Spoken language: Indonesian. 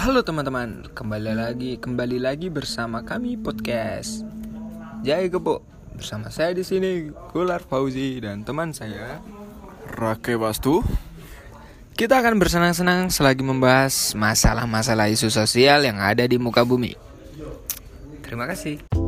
Halo teman-teman, kembali lagi kembali lagi bersama kami podcast Jaya Gebo. Bersama saya di sini Gular Fauzi dan teman saya Rake Bastu. Kita akan bersenang-senang selagi membahas masalah-masalah isu sosial yang ada di muka bumi. Terima kasih.